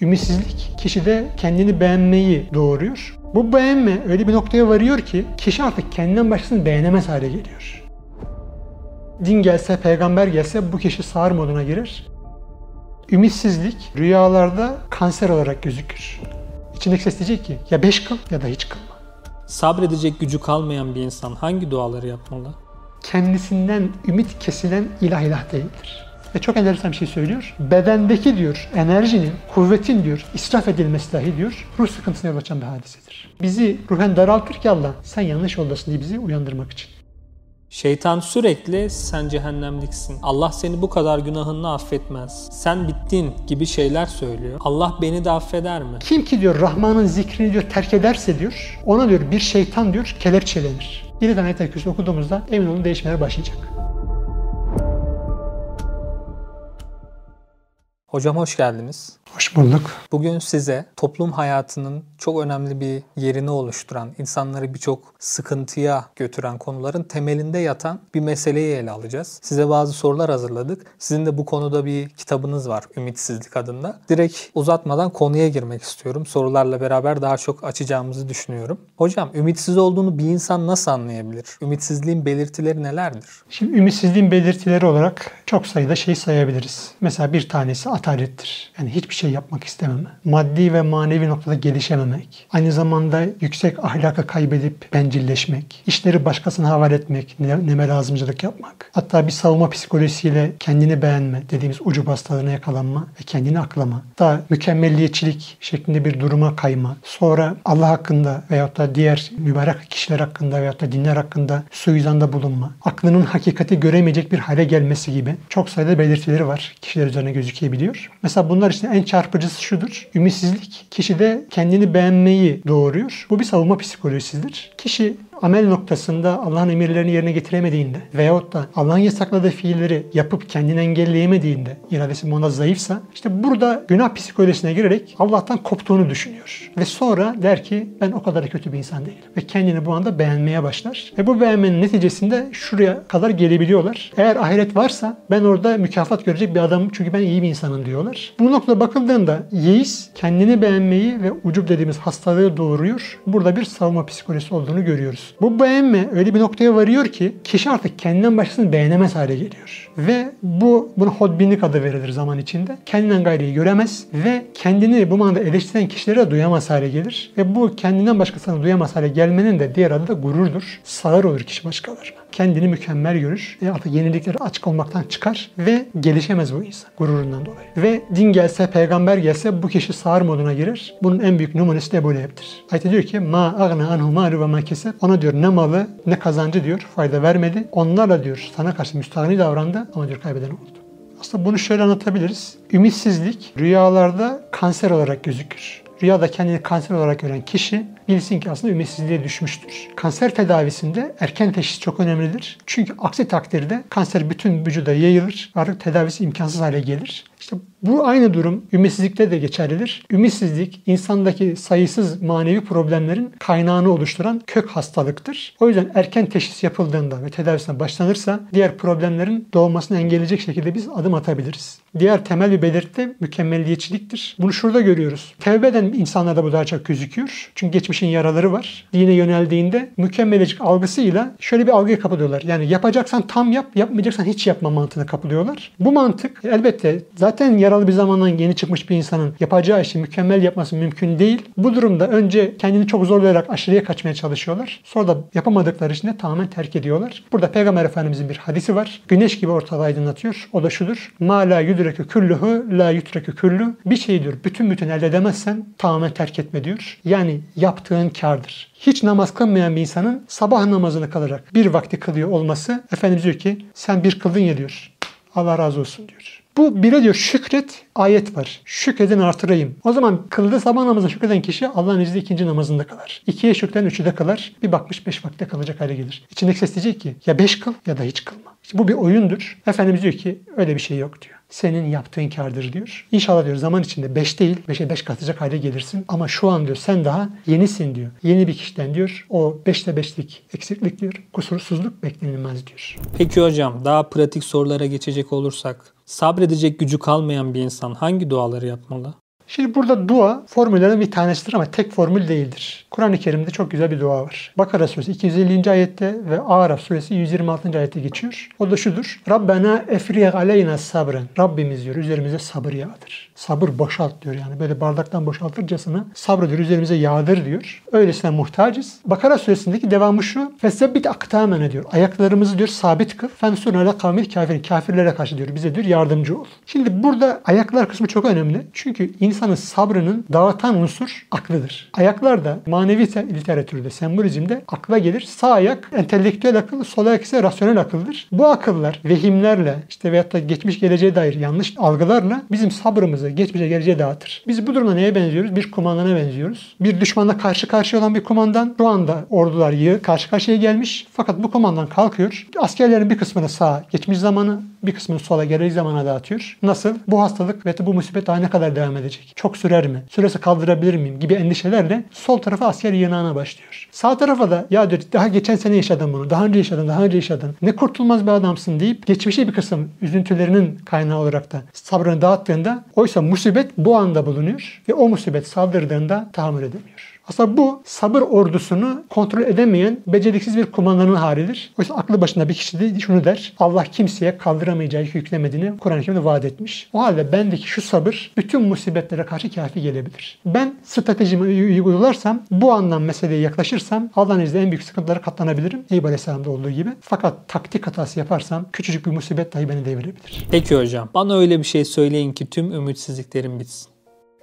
Ümitsizlik kişide kendini beğenmeyi doğuruyor. Bu beğenme öyle bir noktaya varıyor ki kişi artık kendinden başkasını beğenemez hale geliyor. Din gelse, peygamber gelse bu kişi sağır moduna girer. Ümitsizlik rüyalarda kanser olarak gözükür. İçindeki ses diyecek ki ya beş kıl ya da hiç kılma. Sabredecek gücü kalmayan bir insan hangi duaları yapmalı? Kendisinden ümit kesilen ilah ilah değildir. Ve çok enteresan bir şey söylüyor. Bedendeki diyor enerjinin, kuvvetin diyor israf edilmesi dahi diyor ruh sıkıntısına yol açan bir hadisedir. Bizi ruhen daraltır ki Allah sen yanlış yoldasın diye bizi uyandırmak için. Şeytan sürekli sen cehennemliksin. Allah seni bu kadar günahını affetmez. Sen bittin gibi şeyler söylüyor. Allah beni de affeder mi? Kim ki diyor Rahman'ın zikrini diyor terk ederse diyor ona diyor bir şeytan diyor kelepçelenir. Bir tane ayet okuduğumuzda emin olun değişmeler başlayacak. Hocam hoş geldiniz. Hoş bulduk. Bugün size toplum hayatının çok önemli bir yerini oluşturan, insanları birçok sıkıntıya götüren konuların temelinde yatan bir meseleyi ele alacağız. Size bazı sorular hazırladık. Sizin de bu konuda bir kitabınız var Ümitsizlik adında. Direkt uzatmadan konuya girmek istiyorum. Sorularla beraber daha çok açacağımızı düşünüyorum. Hocam ümitsiz olduğunu bir insan nasıl anlayabilir? Ümitsizliğin belirtileri nelerdir? Şimdi ümitsizliğin belirtileri olarak çok sayıda şey sayabiliriz. Mesela bir tanesi atalettir. Yani hiçbir şey yapmak istememe. Maddi ve manevi noktada gelişememek. Aynı zamanda yüksek ahlaka kaybedip bencilleşmek. işleri başkasına havale etmek. Neme lazımcılık yapmak. Hatta bir savunma psikolojisiyle kendini beğenme dediğimiz ucu hastalığına yakalanma ve kendini aklama. Daha mükemmelliyetçilik şeklinde bir duruma kayma. Sonra Allah hakkında veyahut da diğer mübarek kişiler hakkında veyahut da dinler hakkında suizanda bulunma. Aklının hakikati göremeyecek bir hale gelmesi gibi çok sayıda belirtileri var. Kişiler üzerine gözükebiliyor. Mesela bunlar işte en çarpıcısı şudur. Ümitsizlik kişide kendini beğenmeyi doğuruyor. Bu bir savunma psikolojisidir. Kişi amel noktasında Allah'ın emirlerini yerine getiremediğinde veyahut da Allah'ın yasakladığı fiilleri yapıp kendini engelleyemediğinde, iradesi bunda zayıfsa işte burada günah psikolojisine girerek Allah'tan koptuğunu düşünüyor. Ve sonra der ki ben o kadar kötü bir insan değilim. Ve kendini bu anda beğenmeye başlar. Ve bu beğenmenin neticesinde şuraya kadar gelebiliyorlar. Eğer ahiret varsa ben orada mükafat görecek bir adamım çünkü ben iyi bir insanım diyorlar. Bu noktada bakıldığında yeis kendini beğenmeyi ve ucub dediğimiz hastalığı doğuruyor. Burada bir savunma psikolojisi olduğunu görüyoruz. Bu beğenme öyle bir noktaya varıyor ki kişi artık kendinden başkasını beğenemez hale geliyor. Ve bu buna hodbinlik adı verilir zaman içinde. Kendinden gayriyi göremez ve kendini bu manada eleştiren kişilere duyamaz hale gelir. Ve bu kendinden başkasını duyamaz hale gelmenin de diğer adı da gururdur. Sağır olur kişi başkalarına kendini mükemmel görür ve artık yeniliklere açık olmaktan çıkar ve gelişemez bu insan gururundan dolayı. Ve din gelse, peygamber gelse bu kişi sağır moduna girer. Bunun en büyük numunesi de böyle Ebu'leheb'tir. Ayet diyor ki ma agna anhu malu ve ma keseb. Ona diyor ne malı ne kazancı diyor fayda vermedi. Onlarla diyor sana karşı müstahni davrandı ama diyor kaybeden oldu. Aslında bunu şöyle anlatabiliriz. Ümitsizlik rüyalarda kanser olarak gözükür. Rüyada kendini kanser olarak gören kişi bilsin ki aslında ümitsizliğe düşmüştür. Kanser tedavisinde erken teşhis çok önemlidir. Çünkü aksi takdirde kanser bütün vücuda yayılır artık tedavisi imkansız hale gelir. İşte bu aynı durum ümitsizlikte de geçerlidir. Ümitsizlik insandaki sayısız manevi problemlerin kaynağını oluşturan kök hastalıktır. O yüzden erken teşhis yapıldığında ve tedavisine başlanırsa diğer problemlerin doğmasını engelleyecek şekilde biz adım atabiliriz. Diğer temel bir belirti mükemmelliyetçiliktir. Bunu şurada görüyoruz. Tevbe eden insanlarda bu daha çok gözüküyor. Çünkü geçmişin yaraları var. Dine yöneldiğinde mükemmeliyetçilik algısıyla şöyle bir algıya kapılıyorlar. Yani yapacaksan tam yap, yapmayacaksan hiç yapma mantığına kapılıyorlar. Bu mantık elbette zaten yaralı bir zamandan yeni çıkmış bir insanın yapacağı işi mükemmel yapması mümkün değil. Bu durumda önce kendini çok zorlayarak aşırıya kaçmaya çalışıyorlar. Sonra da yapamadıkları için de tamamen terk ediyorlar. Burada Peygamber Efendimizin bir hadisi var. Güneş gibi ortalığı aydınlatıyor. O da şudur. Ma la yudrekü küllühü la yutrekü küllü. Bir şey diyor bütün bütün elde edemezsen tamamen terk etme diyor. Yani yaptığın kardır. Hiç namaz kılmayan bir insanın sabah namazını kalarak bir vakti kılıyor olması Efendimiz diyor ki sen bir kıldın ya diyor. Allah razı olsun diyor. Bu bire diyor şükret ayet var. Şükredin artırayım. O zaman kıldığı sabah namazını şükreden kişi Allah'ın izniyle ikinci namazında kalır. İkiye şükreden üçü de kalır. Bir bakmış beş vakte kalacak hale gelir. İçindeki ses diyecek ki ya beş kıl ya da hiç kılma. Bu bir oyundur. Efendimiz diyor ki öyle bir şey yok diyor. Senin yaptığın kardır diyor. İnşallah diyor zaman içinde 5 değil 5'e 5 katacak hale gelirsin. Ama şu an diyor sen daha yenisin diyor. Yeni bir kişiden diyor o 5'te 5'lik eksiklik diyor. Kusursuzluk beklenilmez diyor. Peki hocam daha pratik sorulara geçecek olursak sabredecek gücü kalmayan bir insan hangi duaları yapmalı? Şimdi burada dua formüllerden bir tanesidir ama tek formül değildir. Kur'an-ı Kerim'de çok güzel bir dua var. Bakara suresi 250. ayette ve Araf suresi 126. ayette geçiyor. O da şudur. Rabbena efriyeg aleyna sabren. Rabbimiz diyor üzerimize sabır yağdır. Sabır boşalt diyor yani. Böyle bardaktan boşaltırcasına sabrediyor üzerimize yağdır diyor. Öylesine muhtacız. Bakara suresindeki devamı şu. Fesebbit aktamene diyor. Ayaklarımızı diyor sabit kıl. Fensurna ala kavmil kafirin. Kafirlere karşı diyor. Bize diyor yardımcı ol. Şimdi burada ayaklar kısmı çok önemli. Çünkü insanın sabrının dağıtan unsur aklıdır. Ayaklar da manevi literatürde, sembolizmde akla gelir. Sağ ayak entelektüel akıl, sol ayak ise rasyonel akıldır. Bu akıllar vehimlerle işte veyahut da geçmiş geleceğe dair yanlış algılarla bizim sabrımızı geçmişe geleceğe dağıtır. Biz bu durumda neye benziyoruz? Bir kumandana benziyoruz. Bir düşmanla karşı karşıya olan bir kumandan şu anda ordular yığ karşı karşıya gelmiş. Fakat bu kumandan kalkıyor. Askerlerin bir kısmını sağa geçmiş zamanı, bir kısmını sola gelecek zamana dağıtıyor. Nasıl? Bu hastalık ve bu musibet daha ne kadar devam edecek? Çok sürer mi? Süresi kaldırabilir miyim? Gibi endişelerle sol tarafa asker yığınağına başlıyor. Sağ tarafa da ya diyor daha geçen sene yaşadım bunu. Daha önce yaşadım, daha önce yaşadım. Ne kurtulmaz bir adamsın deyip geçmişe bir kısım üzüntülerinin kaynağı olarak da sabrını dağıttığında oysa musibet bu anda bulunuyor ve o musibet saldırdığında tahammül edemiyor. Aslında bu sabır ordusunu kontrol edemeyen beceriksiz bir kumandanın halidir. Oysa aklı başında bir kişi de şunu der. Allah kimseye kaldıramayacağı yük yüklemediğini Kur'an-ı Kerim'de vaat etmiş. O halde bendeki şu sabır bütün musibetlere karşı kafi gelebilir. Ben stratejimi uygularsam bu anlam meseleye yaklaşırsam Allah'ın izniyle en büyük sıkıntılara katlanabilirim. Eyüp Aleyhisselam'da olduğu gibi. Fakat taktik hatası yaparsam küçücük bir musibet dahi beni devirebilir. Peki hocam. Bana öyle bir şey söyleyin ki tüm ümitsizliklerim bitsin.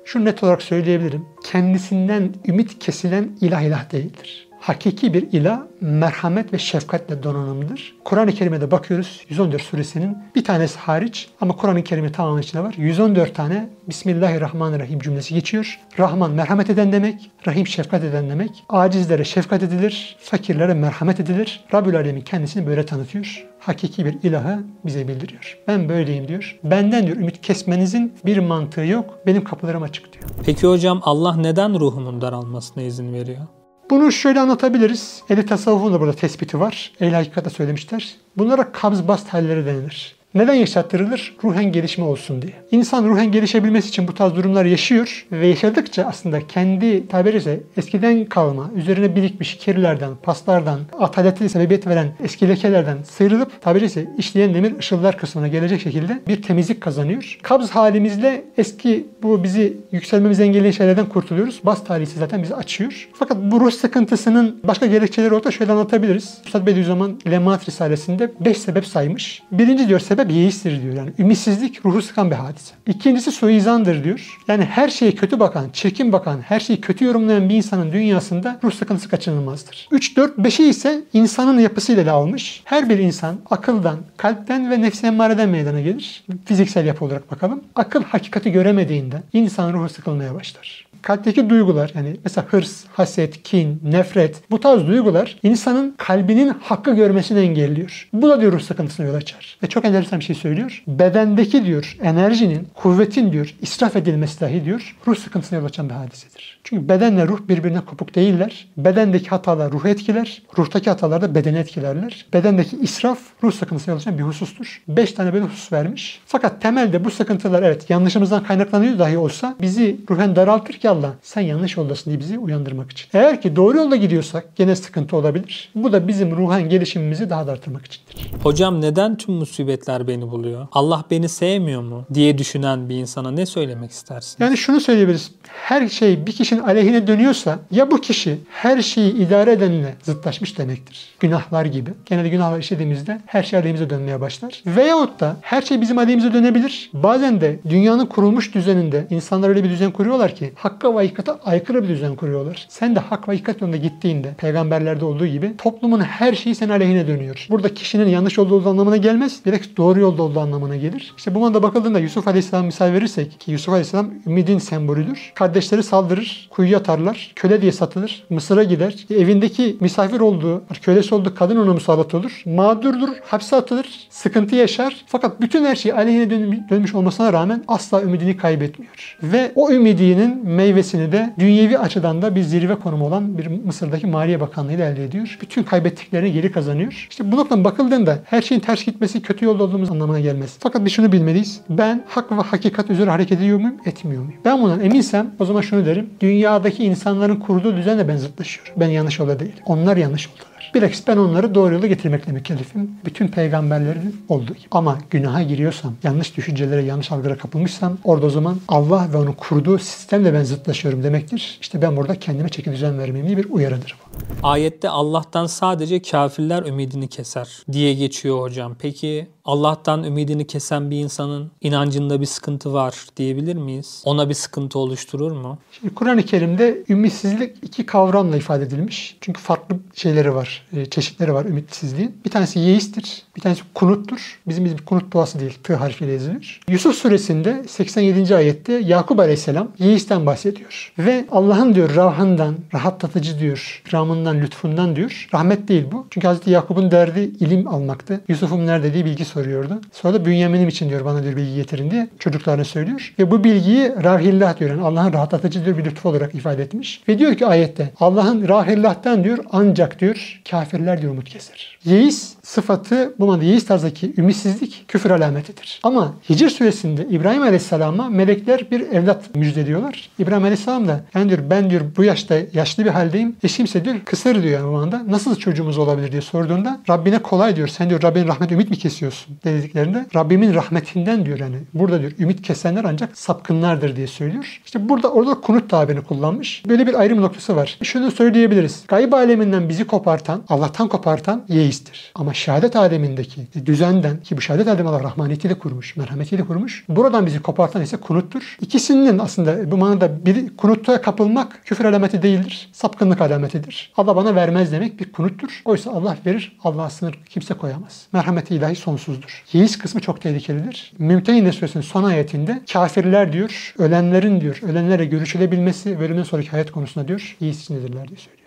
Şu net olarak söyleyebilirim. Kendisinden ümit kesilen ilah ilah değildir. Hakiki bir ilah merhamet ve şefkatle donanımdır. Kur'an-ı Kerim'e bakıyoruz 114 suresinin bir tanesi hariç ama Kur'an-ı Kerim'in tamamı içinde var. 114 tane Bismillahirrahmanirrahim cümlesi geçiyor. Rahman merhamet eden demek, Rahim şefkat eden demek. Acizlere şefkat edilir, fakirlere merhamet edilir. Rabbül Alemin kendisini böyle tanıtıyor. Hakiki bir ilahı bize bildiriyor. Ben böyleyim diyor. Benden diyor ümit kesmenizin bir mantığı yok. Benim kapılarım açık diyor. Peki hocam Allah neden ruhumun daralmasına izin veriyor? Bunu şöyle anlatabiliriz. Eli tasavvufun da burada tespiti var. Ehl-i hakikate söylemişler. Bunlara kabz bast halleri denilir. Neden yaşattırılır? Ruhen gelişme olsun diye. İnsan ruhen gelişebilmesi için bu tarz durumlar yaşıyor ve yaşadıkça aslında kendi tabiriyle eskiden kalma, üzerine birikmiş kirlerden, paslardan, ataleti sebebiyet veren eski lekelerden sıyrılıp tabiriyle işleyen demir ışıllar kısmına gelecek şekilde bir temizlik kazanıyor. Kabz halimizle eski bu bizi yükselmemizi engelleyen şeylerden kurtuluyoruz. Bast hali ise zaten bizi açıyor. Fakat bu ruh sıkıntısının başka gerekçeleri orada şöyle anlatabiliriz. Üstad Bediüzzaman Lemat Risalesi'nde 5 sebep saymış. Birinci diyor sebep sebep yeistir diyor. Yani ümitsizlik ruhu sıkan bir hadise. İkincisi suizandır diyor. Yani her şeye kötü bakan, çirkin bakan, her şeyi kötü yorumlayan bir insanın dünyasında ruh sıkıntısı kaçınılmazdır. 3, 4, 5'i ise insanın yapısıyla ele almış. Her bir insan akıldan, kalpten ve nefsi emmareden meydana gelir. Fiziksel yapı olarak bakalım. Akıl hakikati göremediğinde insan ruhu sıkılmaya başlar kalpteki duygular yani mesela hırs, haset, kin, nefret bu tarz duygular insanın kalbinin hakkı görmesini engelliyor. Bu da diyor ruh sıkıntısına yol açar. Ve çok enteresan bir şey söylüyor. Bedendeki diyor enerjinin, kuvvetin diyor israf edilmesi dahi diyor ruh sıkıntısına yol açan bir hadisedir. Çünkü bedenle ruh birbirine kopuk değiller. Bedendeki hatalar ruhu etkiler. Ruhtaki hatalar da bedeni etkilerler. Bedendeki israf ruh sıkıntısına yol açan bir husustur. Beş tane böyle husus vermiş. Fakat temelde bu sıkıntılar evet yanlışımızdan kaynaklanıyor dahi olsa bizi ruhen daraltır ki Allah sen yanlış yoldasın diye bizi uyandırmak için. Eğer ki doğru yolda gidiyorsak gene sıkıntı olabilir. Bu da bizim ruhen gelişimimizi daha da artırmak içindir. Hocam neden tüm musibetler beni buluyor? Allah beni sevmiyor mu diye düşünen bir insana ne söylemek istersin? Yani şunu söyleyebiliriz. Her şey bir kişinin aleyhine dönüyorsa ya bu kişi her şeyi idare edenle zıtlaşmış demektir. Günahlar gibi. Genelde günahlar işlediğimizde her şey aleyhimize dönmeye başlar. Veyahut da her şey bizim aleyhimize dönebilir. Bazen de dünyanın kurulmuş düzeninde insanlar öyle bir düzen kuruyorlar ki hakka ve hakikate aykırı bir düzen kuruyorlar. Sen de hak ve hakikat yolunda gittiğinde peygamberlerde olduğu gibi toplumun her şeyi senin aleyhine dönüyor. Burada kişinin yanlış olduğu anlamına gelmez. Direkt doğru yolda olduğu anlamına gelir. İşte bu manada bakıldığında Yusuf Aleyhisselam misal verirsek ki Yusuf Aleyhisselam ümidin sembolüdür. Kardeşleri saldırır, kuyuya atarlar, köle diye satılır, Mısır'a gider. Evindeki misafir olduğu, kölesi olduğu kadın ona musallat olur. Mağdurdur, hapse atılır, sıkıntı yaşar. Fakat bütün her şey aleyhine dön- dönmüş olmasına rağmen asla ümidini kaybetmiyor. Ve o ümidinin meyvesini de dünyevi açıdan da bir zirve konumu olan bir Mısır'daki Maliye Bakanlığı ile elde ediyor. Bütün kaybettiklerini geri kazanıyor. İşte bu noktadan bakıldığında her şeyin ters gitmesi kötü yolda olduğumuz anlamına gelmez. Fakat biz şunu bilmeliyiz. Ben hak ve hakikat üzere hareket ediyor muyum, etmiyor muyum? Ben bundan eminsem o zaman şunu derim. Dünyadaki insanların kurduğu düzenle ben zıtlaşıyorum. Ben yanlış yolda değilim. Onlar yanlış yoldalar. Bilakis ben onları doğru yola getirmekle mükellefim. Bütün peygamberlerin olduğu gibi. Ama günaha giriyorsam, yanlış düşüncelere, yanlış algılara kapılmışsam orada o zaman Allah ve onun kurduğu sistemle ben zıtlaşıyorum demektir. İşte ben burada kendime çeki düzen vermeyeyim diye bir uyarıdır bu. Ayette Allah'tan sadece kafirler ümidini keser diye geçiyor hocam. Peki Allah'tan ümidini kesen bir insanın inancında bir sıkıntı var diyebilir miyiz? Ona bir sıkıntı oluşturur mu? Şimdi Kur'an-ı Kerim'de ümitsizlik iki kavramla ifade edilmiş. Çünkü farklı şeyleri var, e, çeşitleri var ümitsizliğin. Bir tanesi yeistir, bir tanesi kunuttur. Bizim bizim kunut duası değil, tı harfiyle yazılır. Yusuf suresinde 87. ayette Yakup Aleyhisselam yeisten bahsediyor. Ve Allah'ın diyor rahından, rahatlatıcı diyor, ikramından, lütfundan diyor. Rahmet değil bu. Çünkü Hazreti Yakup'un derdi ilim almaktı. Yusuf'um nerede diye bilgi soruyordu. Sonra da Bünyamin'im için diyor bana diyor bilgi getirin diye çocuklarına söylüyor. Ve bu bilgiyi rahillah diyor. Yani Allah'ın rahatlatıcı diyor bir lütfu olarak ifade etmiş. Ve diyor ki ayette Allah'ın rahillah'tan diyor ancak diyor kafirler diyor umut keser. Yeis sıfatı bu manada yeis tarzdaki ümitsizlik küfür alametidir. Ama Hicr suresinde İbrahim Aleyhisselam'a melekler bir evlat müjdeliyorlar. İbrahim Aleyhisselam da yani diyor ben diyor bu yaşta yaşlı bir haldeyim. Eşimse diyor kısır diyor yani bu anda. Nasıl çocuğumuz olabilir diye sorduğunda Rabbine kolay diyor. Sen diyor Rabbinin rahmet ümit mi kesiyorsun dediklerinde Rabbimin rahmetinden diyor yani. Burada diyor ümit kesenler ancak sapkınlardır diye söylüyor. İşte burada orada kunut tabirini kullanmış. Böyle bir ayrım noktası var. Şunu söyleyebiliriz. Gayb aleminden bizi kopartan, Allah'tan kopartan yeistir. Ama şehadet alemindeki düzenden ki bu şehadet alemi Allah rahmaniyetiyle kurmuş, merhametiyle kurmuş. Buradan bizi kopartan ise kunuttur. İkisinin aslında bu manada biri kunutta kapılmak küfür alameti değildir. Sapkınlık alametidir. Allah bana vermez demek bir kunuttur. Oysa Allah verir. Allah'a sınır kimse koyamaz. Merhameti ilahi sonsuzdur. Yeis kısmı çok tehlikelidir. Mümtehine suresinin son ayetinde kafirler diyor, ölenlerin diyor, ölenlere görüşülebilmesi ve ölümden sonraki hayat konusunda diyor, yeis içindedirler diye söylüyor.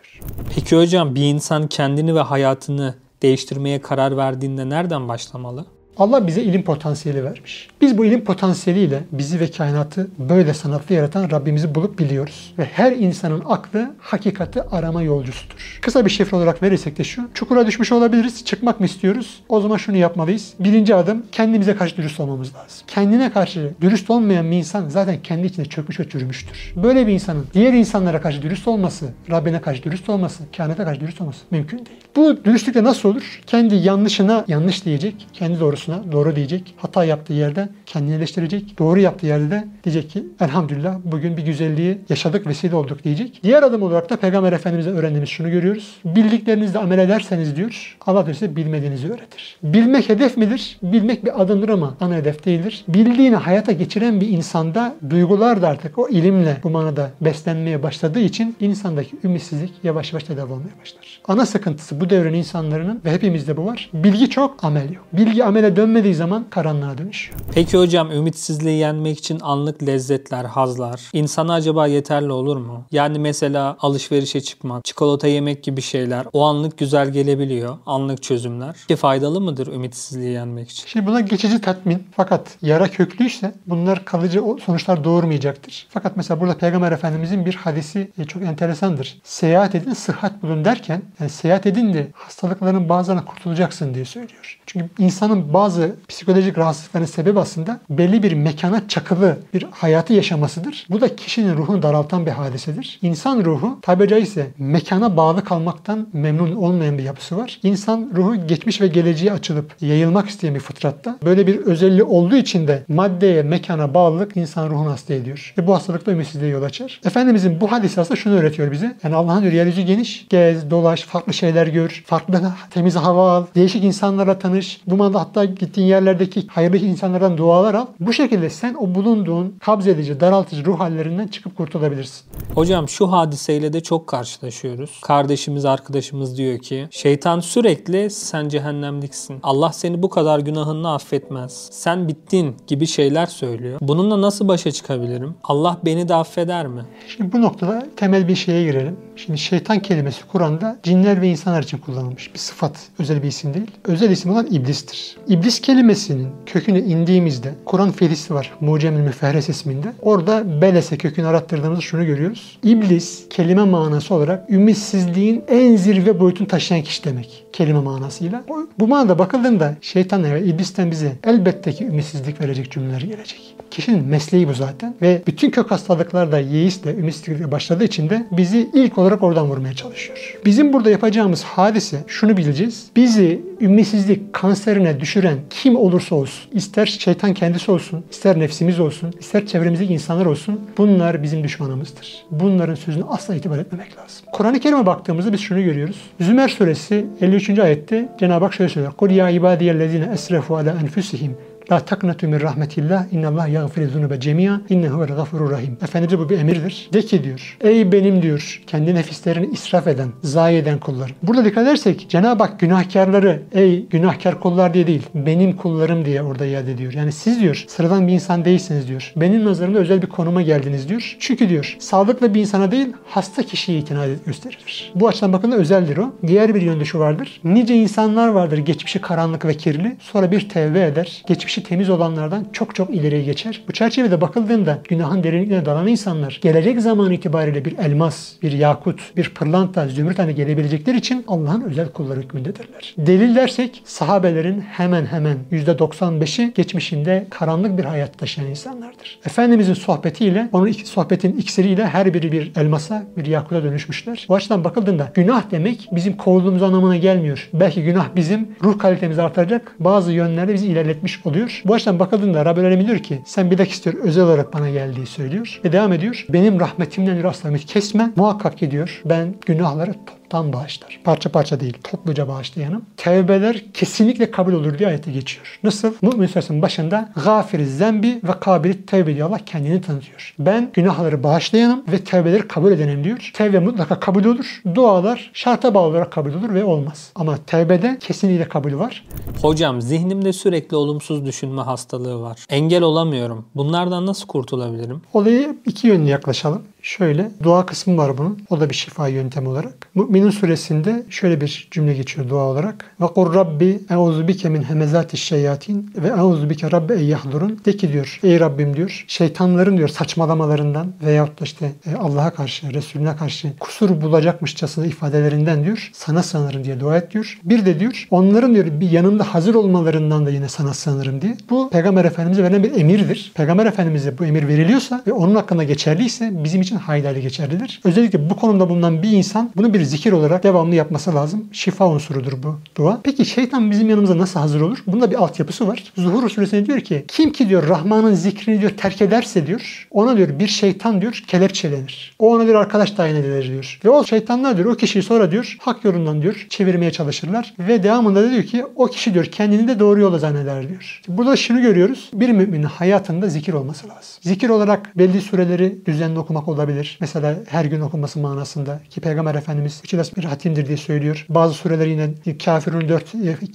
Peki hocam bir insan kendini ve hayatını değiştirmeye karar verdiğinde nereden başlamalı? Allah bize ilim potansiyeli vermiş. Biz bu ilim potansiyeliyle bizi ve kainatı böyle sanatlı yaratan Rabbimizi bulup biliyoruz. Ve her insanın aklı hakikati arama yolcusudur. Kısa bir şifre olarak verirsek de şu. Çukura düşmüş olabiliriz. Çıkmak mı istiyoruz? O zaman şunu yapmalıyız. Birinci adım kendimize karşı dürüst olmamız lazım. Kendine karşı dürüst olmayan bir insan zaten kendi içinde çökmüş ve çürümüştür. Böyle bir insanın diğer insanlara karşı dürüst olması, Rabbine karşı dürüst olması, kainata karşı dürüst olması mümkün değil. Bu dürüstlük de nasıl olur? Kendi yanlışına yanlış diyecek, kendi doğrusuna doğru diyecek. Hata yaptığı yerde kendini eleştirecek. Doğru yaptığı yerde de diyecek ki elhamdülillah bugün bir güzelliği yaşadık, vesile olduk diyecek. Diğer adım olarak da Peygamber Efendimiz'e öğrendiğimiz şunu görüyoruz. Bildiklerinizle amel ederseniz diyor Allah size bilmediğinizi öğretir. Bilmek hedef midir? Bilmek bir adımdır ama ana hedef değildir. Bildiğini hayata geçiren bir insanda duygular da artık o ilimle bu manada beslenmeye başladığı için insandaki ümitsizlik yavaş yavaş tedavi olmaya başlar. Ana sıkıntısı bu devrin insanların ve hepimizde bu var. Bilgi çok, amel yok. Bilgi amele dönmediği zaman karanlığa dönüşüyor. Peki hocam ümitsizliği yenmek için anlık lezzetler, hazlar insana acaba yeterli olur mu? Yani mesela alışverişe çıkmak, çikolata yemek gibi şeyler o anlık güzel gelebiliyor. Anlık çözümler. Ki faydalı mıdır ümitsizliği yenmek için? Şimdi buna geçici tatmin fakat yara köklüyse bunlar kalıcı sonuçlar doğurmayacaktır. Fakat mesela burada Peygamber Efendimizin bir hadisi e, çok enteresandır. Seyahat edin sıhhat bulun derken yani seyahat edin de hastalıkların bazılarına kurtulacaksın diye söylüyor. Çünkü insanın bazı psikolojik rahatsızlıkların sebebi aslında belli bir mekana çakılı bir hayatı yaşamasıdır. Bu da kişinin ruhunu daraltan bir hadisedir. İnsan ruhu tabi caizse mekana bağlı kalmaktan memnun olmayan bir yapısı var. İnsan ruhu geçmiş ve geleceğe açılıp yayılmak isteyen bir fıtratta. Böyle bir özelliği olduğu için de maddeye, mekana bağlılık insan ruhunu hasta ediyor. Ve bu hastalıkla ümitsizliğe yol açar. Efendimizin bu hadisi aslında şunu öğretiyor bize. Yani Allah'ın diyor yeryüzü geniş. Gez, dolaş, farklı şeyler gör. Farklı temiz hava al. Değişik insanlarla tanış. Bu manada hatta gittiğin yerlerdeki hayırlı insanlardan dualar al. Bu şekilde sen o bulunduğun kabz edici, daraltıcı ruh hallerinden çıkıp kurtulabilirsin. Hocam şu hadiseyle de çok karşılaşıyoruz. Kardeşimiz, arkadaşımız diyor ki şeytan sürekli sen cehennemliksin. Allah seni bu kadar günahını affetmez. Sen bittin gibi şeyler söylüyor. Bununla nasıl başa çıkabilirim? Allah beni de affeder mi? Şimdi bu noktada temel bir şeye girelim. Şimdi şeytan kelimesi Kur'an'da cinler ve insanlar için kullanılmış bir sıfat, özel bir isim değil. Özel isim olan iblistir. İblis kelimesinin köküne indiğimizde Kur'an ferisi var. Mucemül Müferres isminde. Orada belese kökünü arattırdığımızda şunu görüyoruz. İblis kelime manası olarak ümitsizliğin en zirve boyutunu taşıyan kişi demek. Kelime manasıyla. Bu manada bakıldığında şeytan ve iblisten bize elbette ki ümitsizlik verecek cümleler gelecek. Kişinin mesleği bu zaten. Ve bütün kök hastalıklar da yeisle, ümitsizlikle başladığı için de bizi ilk olarak oradan vurmaya çalışıyor. Bizim burada yapacağımız hadise şunu bileceğiz. Bizi ümitsizlik kanserine düşüren kim olursa olsun, ister şeytan kendisi olsun, ister nefsimiz olsun, ister çevremizdeki insanlar olsun, bunlar bizim düşmanımızdır. Bunların sözünü asla itibar etmemek lazım. Kur'an-ı Kerim'e baktığımızda biz şunu görüyoruz. Zümer suresi 53. ayette Cenab-ı Hak şöyle söylüyor. قُلْ يَا عِبَادِيَ الَّذ۪ينَ اَسْرَفُوا عَلَى أَنْفُسِهِمْ La taknatu min rahmetillah. İnnallah yaghfiru zunuba cemiya. İnnehu vel gafurur rahim. Efendimize bu bir emirdir. De ki diyor. Ey benim diyor. Kendi nefislerini israf eden, zayi eden kullarım. Burada dikkat edersek Cenab-ı Hak günahkarları ey günahkar kullar diye değil. Benim kullarım diye orada iade ediyor. Yani siz diyor sıradan bir insan değilsiniz diyor. Benim nazarımda özel bir konuma geldiniz diyor. Çünkü diyor sağlıklı bir insana değil hasta kişiye itina gösterilir. Bu açıdan bakıldığında özeldir o. Diğer bir yönde şu vardır. Nice insanlar vardır geçmişi karanlık ve kirli. Sonra bir tevbe eder. Geçmişi temiz olanlardan çok çok ileriye geçer. Bu çerçevede bakıldığında günahın derinliklerine dalan insanlar gelecek zaman itibariyle bir elmas, bir yakut, bir pırlanta, zümrüt haline gelebilecekleri için Allah'ın özel kulları hükmündedirler. Delil dersek sahabelerin hemen hemen %95'i geçmişinde karanlık bir hayat taşıyan insanlardır. Efendimizin sohbetiyle, onun sohbetin iksiriyle her biri bir elmasa, bir yakuta dönüşmüşler. Bu açıdan bakıldığında günah demek bizim kovulduğumuz anlamına gelmiyor. Belki günah bizim ruh kalitemizi artıracak bazı yönlerde bizi ilerletmiş oluyor. Bu açıdan bakıldığında Rabbel Alem diyor ki sen bir dakika istiyor özel olarak bana geldiği söylüyor. Ve devam ediyor. Benim rahmetimden diyor asla ümit kesme. Muhakkak ki diyor ben günahları toptan bağışlar. Parça parça değil, topluca bağışlayanım. Tevbeler kesinlikle kabul olur diye ayette geçiyor. Nasıl? Mümin suresinin başında gafiri zembi ve kabili tevbe diyor. Allah kendini tanıtıyor. Ben günahları bağışlayanım ve tevbeleri kabul edenim diyor. Tevbe mutlaka kabul olur. Dualar şarta bağlı olarak kabul olur ve olmaz. Ama tevbede kesinlikle kabul var. Hocam zihnimde sürekli olumsuz düşünme hastalığı var. Engel olamıyorum. Bunlardan nasıl kurtulabilirim? Olayı iki yönlü yaklaşalım. Şöyle dua kısmı var bunun. O da bir şifa yöntemi olarak. Mü'minin suresinde şöyle bir cümle geçiyor dua olarak. Ve kur rabbi euzu bike min hemezati şeyatin ve euzu bike rabbi ey yahdurun. De ki diyor ey Rabbim diyor şeytanların diyor saçmalamalarından veyahut da işte e, Allah'a karşı, Resulüne karşı kusur bulacakmışçasına ifadelerinden diyor sana sığınırım diye dua et diyor. Bir de diyor onların diyor bir yanımda hazır olmalarından da yine sana sığınırım diye. Bu Peygamber Efendimiz'e verilen bir emirdir. Peygamber Efendimiz'e bu emir veriliyorsa ve onun hakkında geçerliyse bizim için hayli geçerlidir. Özellikle bu konumda bulunan bir insan bunu bir zikir olarak devamlı yapması lazım. Şifa unsurudur bu dua. Peki şeytan bizim yanımıza nasıl hazır olur? Bunda bir altyapısı var. Zuhur suresinde diyor ki kim ki diyor Rahman'ın zikrini diyor terk ederse diyor ona diyor bir şeytan diyor kelepçelenir. O ona diyor arkadaş tayin edilir diyor. Ve o şeytanlar diyor o kişiyi sonra diyor hak yolundan diyor çevirmeye çalışırlar. Ve devamında da diyor ki o kişi diyor kendini de doğru yola zanneder diyor. Burada şunu görüyoruz. Bir müminin hayatında zikir olması lazım. Zikir olarak belli sureleri düzenli okumak olabilir. Mesela her gün okunması manasında ki Peygamber Efendimiz üç ilas bir hatimdir diye söylüyor. Bazı sureler yine kafirun dört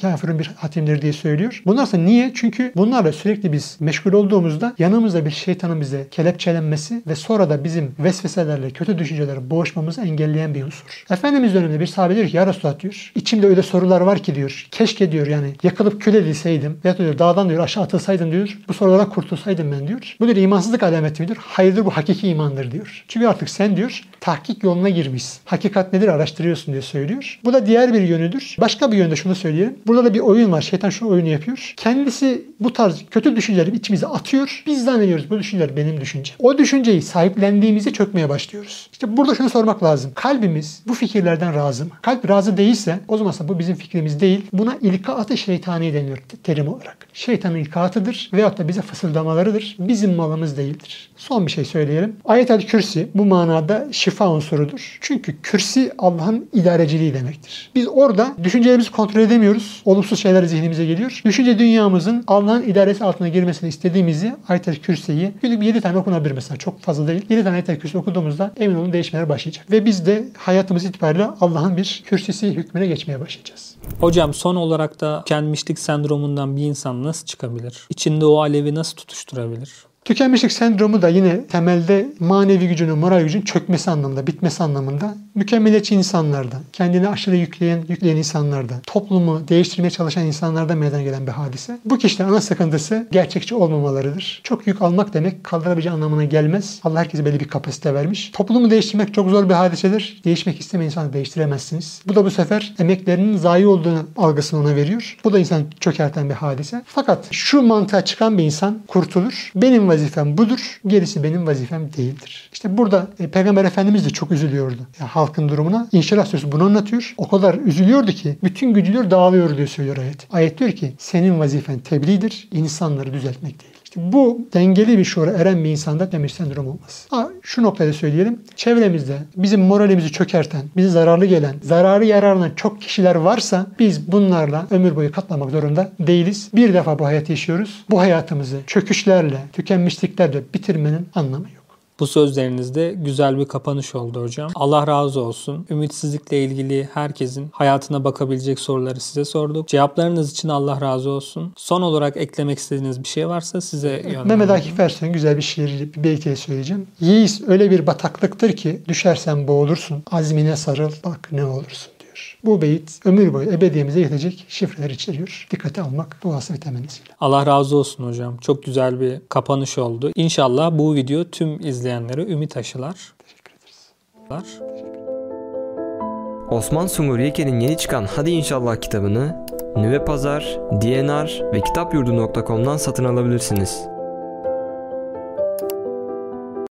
kafirun bir hatimdir diye söylüyor. Bunlar ise niye? Çünkü bunlarla sürekli biz meşgul olduğumuzda yanımızda bir şeytanın bize kelepçelenmesi ve sonra da bizim vesveselerle, kötü düşüncelerle boğuşmamızı engelleyen bir unsur. Efendimiz döneminde bir sahabe diyor ki ya Resulullah diyor. İçimde öyle sorular var ki diyor. Keşke diyor yani yakılıp kül edilseydim. Ya diyor dağdan diyor aşağı atılsaydım diyor. Bu sorulardan kurtulsaydım ben diyor. Bu diyor imansızlık alameti midir? Hayırdır bu hakiki imandır diyor. Çünkü artık sen diyor tahkik yoluna girmişsin. Hakikat nedir araştırıyorsun diye söylüyor. Bu da diğer bir yönüdür. Başka bir yönde şunu söyleyelim. Burada da bir oyun var. Şeytan şu oyunu yapıyor. Kendisi bu tarz kötü düşünceleri içimize atıyor. Biz zannediyoruz bu düşünceler benim düşüncem. O düşünceyi sahiplendiğimizde çökmeye başlıyoruz. İşte burada şunu sormak lazım. Kalbimiz bu fikirlerden razı mı? Kalp razı değilse o zaman bu bizim fikrimiz değil. Buna ilkaat-ı şeytani deniyor terim olarak. Şeytanın ilkaatıdır veyahut da bize fısıldamalarıdır. Bizim malımız değildir. Son bir şey söyleyelim. Ayet-el kürsi bu manada şifa unsurudur. Çünkü kürsi Allah'ın idareciliği demektir. Biz orada düşüncelerimizi kontrol edemiyoruz. Olumsuz şeyler zihnimize geliyor. Düşünce dünyamızın Allah'ın idaresi altına girmesini istediğimizi ayet-el kürsiyi günlük 7 tane okunabilir mesela. Çok fazla değil. 7 tane ayet-el kürsi okuduğumuzda emin olun değişmeler başlayacak. Ve biz de hayatımız itibariyle Allah'ın bir kürsisi hükmüne geçmeye başlayacağız. Hocam son olarak da tükenmişlik sendromundan bir insan nasıl çıkabilir? İçinde o alevi nasıl tutuşturabilir? Tükenmişlik sendromu da yine temelde manevi gücünün, moral gücünün çökmesi anlamında, bitmesi anlamında mükemmeliyetçi insanlardan, kendini aşırı yükleyen, yükleyen insanlardan, toplumu değiştirmeye çalışan insanlardan meydana gelen bir hadise. Bu kişilerin ana sıkıntısı gerçekçi olmamalarıdır. Çok yük almak demek kaldırabileceği anlamına gelmez. Allah herkese belli bir kapasite vermiş. Toplumu değiştirmek çok zor bir hadisedir. Değişmek istemeyen insanı değiştiremezsiniz. Bu da bu sefer emeklerinin zayi olduğunu algısını ona veriyor. Bu da insan çökerten bir hadise. Fakat şu mantığa çıkan bir insan kurtulur. Benim vazifem budur. Gerisi benim vazifem değildir. İşte burada e, Peygamber Efendimiz de çok üzülüyordu. Ya, halkın durumuna. İnşirah suresi bunu anlatıyor. O kadar üzülüyordu ki bütün gücüler dağılıyor diyor söylüyor ayet. Ayet diyor ki senin vazifen tebliğdir, insanları düzeltmek değil. İşte bu dengeli bir şuura eren bir insanda demir sendrom olmaz. Ha, şu noktada söyleyelim. Çevremizde bizim moralimizi çökerten, bizi zararlı gelen, zararı yararına çok kişiler varsa biz bunlarla ömür boyu katlamak zorunda değiliz. Bir defa bu hayatı yaşıyoruz. Bu hayatımızı çöküşlerle, tükenmişliklerle bitirmenin anlamı yok. Bu sözlerinizde güzel bir kapanış oldu hocam. Allah razı olsun. Ümitsizlikle ilgili herkesin hayatına bakabilecek soruları size sorduk. Cevaplarınız için Allah razı olsun. Son olarak eklemek istediğiniz bir şey varsa size yönlendireyim. Mehmet Akif Ersoy'un güzel bir şiiri, bir beytiyle söyleyeceğim. Yiğis öyle bir bataklıktır ki düşersen boğulursun. Azmine sarıl bak ne olursun diyor. Bu beyit ömür boyu ebediyemize yetecek şifreler içeriyor. Dikkate almak duası ve temennisiyle. Allah razı olsun hocam. Çok güzel bir kapanış oldu. İnşallah bu video tüm izleyenlere ümit aşılar. Teşekkür ederiz. Osman Sungur Yeke'nin yeni çıkan Hadi İnşallah kitabını Nüve Pazar, DNR ve kitapyurdu.com'dan satın alabilirsiniz.